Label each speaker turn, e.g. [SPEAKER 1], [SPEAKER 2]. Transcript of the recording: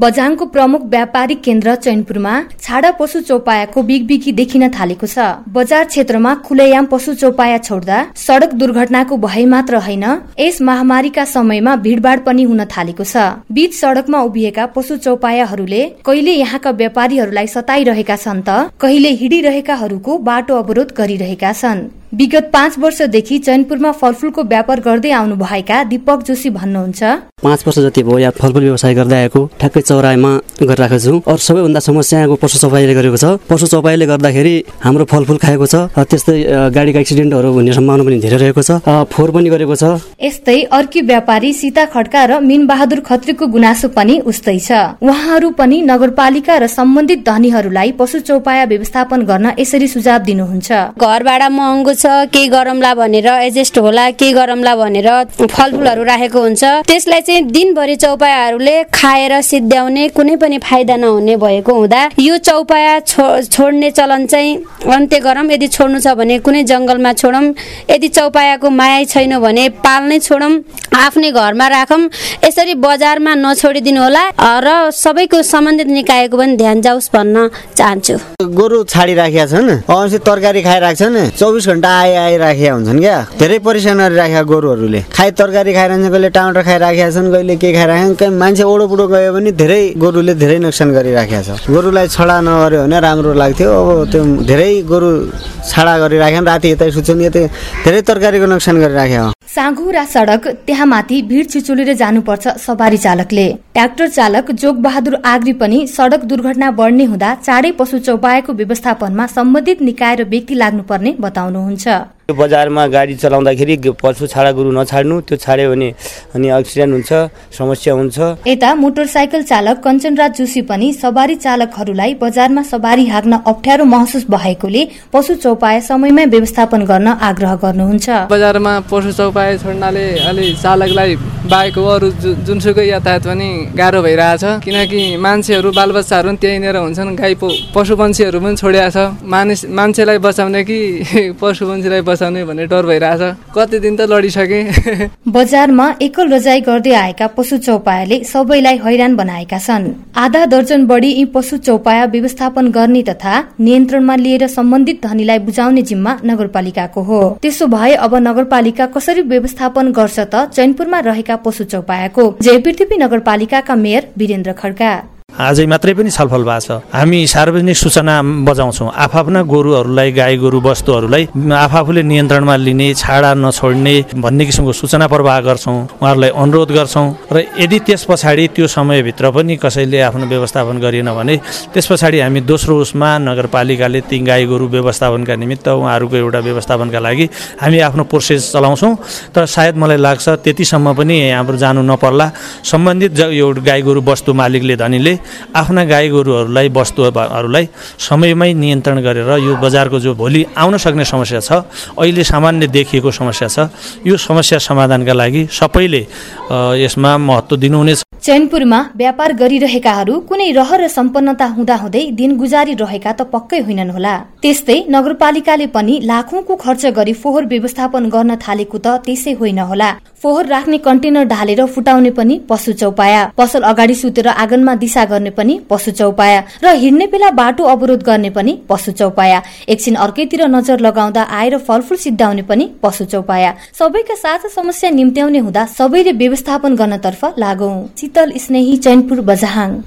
[SPEAKER 1] बझाङको प्रमुख व्यापारिक केन्द्र चैनपुरमा छाडा पशु चौपायाको बिगबिगी देखिन थालेको छ। बजार क्षेत्रमा खुलेआम पशु चौपाया छोड्दा सड़क दुर्घटनाको भय मात्र होइन यस महामारीका समयमा भीड़भाड़ पनि हुन थालेको छ। बीच सड़कमा उभिएका पशु चौपायाहरूले कहिले यहाँका व्यापारीहरूलाई सताइरहेका छन् त कहिले हिँडिरहेकाहरूको बाटो अवरोध गरिरहेका छन्। विगत पाँच वर्षदेखि चैनपुरमा फलफुलको व्यापार गर्दै आउनु भएका दीपक जोशी भन्नुहुन्छ।
[SPEAKER 2] पाँच वर्ष जति भयो यहाँ फलफुल व्यवसाय गर्दै आएको ठ्याक्कै चौरामा गरिरहेको छु। अरू सबैभन्दा समस्या यहाँको पशु चौपाईले गरेको छ। पशु चौपाईले गर्दाखेरि हाम्रो फलफुल खाएको छ त्यस्तै गाडीको एक्सिडेन्टहरू हुने सम्भावना पनि धेरै रहेको छ। फोहोर पनि गरेको छ।
[SPEAKER 1] यस्तै अर्की व्यापारी सीता खड्का र मिन बहादुर खत्रीको गुनासो पनि उस्तै छ। उहाँहरू पनि नगरपालिका र सम्बन्धित धनीहरूलाई पशु चौपाया व्यवस्थापन गर्न यसरी सुझाव दिनुहुन्छ।
[SPEAKER 3] घरबाट महँगो छ के गरमला भनेर एडजस्ट होला के गरमला भनेर फलफुलहरू राखेको हुन्छ। त्यसलाई चाहिँ दिनभरि चौपायाहरूले खाएर सिद्ध्याउने कुनै पनि फाइदा नहुने भएको हुँदा यो चौपाया छोड्ने चलन चाहिँ अन्त्य गरौँ यदि छोड्नु छ भने कुनै जङ्गलमा छोडौँ। यदि चौपायाको माया छैन भने पाल्नै छोडौँ। आफ्नै घरमा राखौँ। यसरी बजारमा नछोडिदिनु होला। र सबैको सम्बन्धित निकायको पनि ध्यान जाओस् भन्न चाहन्छु।
[SPEAKER 4] गोरु छाडिराखेका छन्। तरकारी खाइरहेको छन्। चौबिस घन्टा आइ आइराखेका हुन्छन् क्या? धेरै परेसान गरिराखेका गोरुहरूले। खाइ तरकारी खाइरहन्छ कहिले टमाटर खाइराखेका छन् कहिले के खाइराखेका मान्छे ओडो बुडो गयो भने धेरै गोरुले धेरै नोक्सान गरिराखेका छ। गोरुलाई छडा नगर्यो भने राम्रो लाग्थ्यो। अब त्यो धेरै गोरु छाडा गरिराख्यो राति यतै सुत्छन् यतै धेरै तरकारीको नोक्सान गरिराख्यो
[SPEAKER 1] साँघुरा सडक त्यहाँ माथि भिड छिचुलेर जानुपर्छ सवारी चालकले। ट्र्याक्टर चालक जोग बहादुर आग्री पनि सडक दुर्घटना बढ्ने हुँदा चाँडै पशु चौपायाको व्यवस्थापनमा सम्बन्धित निकाय र व्यक्ति लाग्नुपर्ने बताउनुहुन्छ।
[SPEAKER 5] बजारमा गाडी चलाउँदाखेरि पशु छाडा गुरु नछाड्नु। त्यो छाड्यो भने अनि एक्सिडेन्ट हुन्छ समस्या हुन्छ।
[SPEAKER 1] यता मोटरसाइकल चालक कञ्चनराज जोशी पनि सवारी चालकहरूलाई बजारमा सवारी हाँक्न अप्ठ्यारो महसुस भएकोले पशु चौपाया समयमै व्यवस्थापन गर्न आग्रह गर्नुहुन्छ।
[SPEAKER 6] बजारमा पशु चौपाया छोड्नाले अलि चालकलाई बाहेक अरू जुनसुकै यातायात पनि गाह्रो भइरहेछ। किनकि मान्छेहरू बालबच्चाहरू पनि त्यहीँनिर हुन्छन्। गाई पशु पन्छीहरू पनि छोडिएको छ मानिस मान्छेलाई बचाउने कि पशु पन्छीलाई बचाउने भन्ने डर भइरहेछ। कति दिन त लडिसके।
[SPEAKER 1] बजारमा एकल रजाई गर्दै आएका पशु चौपायाले सबैलाई हैरान बनाएका छन्। आधा दर्जन बढी यी पशु चौपाया व्यवस्थापन गर्ने तथा नियन्त्रणमा लिएर सम्बन्धित धनीलाई बुझाउने जिम्मा नगरपालिकाको हो। त्यसो भए अब नगरपालिका कसरी व्यवस्थापन गर्छ त चैनपुरमा रहेका पशु चौपायाको जय पृथ्वी नगरपालिकाका मेयर वीरेन्द्र खड्का।
[SPEAKER 7] आजै मात्रै पनि छलफल भएको छ। हामी सार्वजनिक सूचना बजाउँछौँ। आफ्ना गोरुहरूलाई गाई गोरु वस्तुहरूलाई आफूले नियन्त्रणमा लिने छाडा नछोड्ने भन्ने किसिमको सूचना प्रवाह गर्छौँ। उहाँहरूलाई अनुरोध गर्छौँ र यदि त्यस पछाडि त्यो समयभित्र पनि कसैले आफ्नो व्यवस्थापन गरिएन भने त्यस पछाडि हामी दोस्रो उसमा नगरपालिकाले ती गाई गोरु व्यवस्थापनका निमित्त उहाँहरूको एउटा व्यवस्थापनका लागि हामी आफ्नो प्रोसेस चलाउँछौँ। तर सायद मलाई लाग्छ त्यतिसम्म पनि हाम्रो जानु नपर्ला। सम्बन्धित यो गाई गोरु वस्तु मालिकले धनीले आफ्ना गाई गोरुहरूलाई वस्तुहरूलाई समयमै नियन्त्रण गरेर यो बजारको जो भोलि आउन सक्ने समस्या छ अहिले सामान्य देखिएको समस्या छ यो समस्या समाधानका लागि सबैले यसमा महत्त्व दिनुहुनेछ।
[SPEAKER 1] चैनपुरमा व्यापार गरिरहेकाहरू कुनै रहर र सम्पन्नता हुँदाहुँदै दिन गुजारिरहेका त पक्कै होइनन् होला। त्यस्तै नगरपालिकाले पनि लाखौंको खर्च गरी फोहोर व्यवस्थापन गर्न थालेको त त्यसै होइन होला। फोहोर राख्ने कन्टेनर ढालेर फुटाउने पनि पशु चौपाया। पसल अगाडि सुतेर आँगनमा दिशा गर्ने पनि पशु चौपाया र हिँड्ने बेला बाटो अवरोध गर्ने पनि पशु चौपाया। एकछिन अर्कैतिर नजर लगाउँदा आएर फलफुल सिद्धाउने पनि पशु चौपाया। सबैका साझा समस्या निम्त्याउने हुँदा सबैले व्यवस्थापन गर्नतर्फ लागौ। शीतल स्नेही चैनपुर बजाहाङ।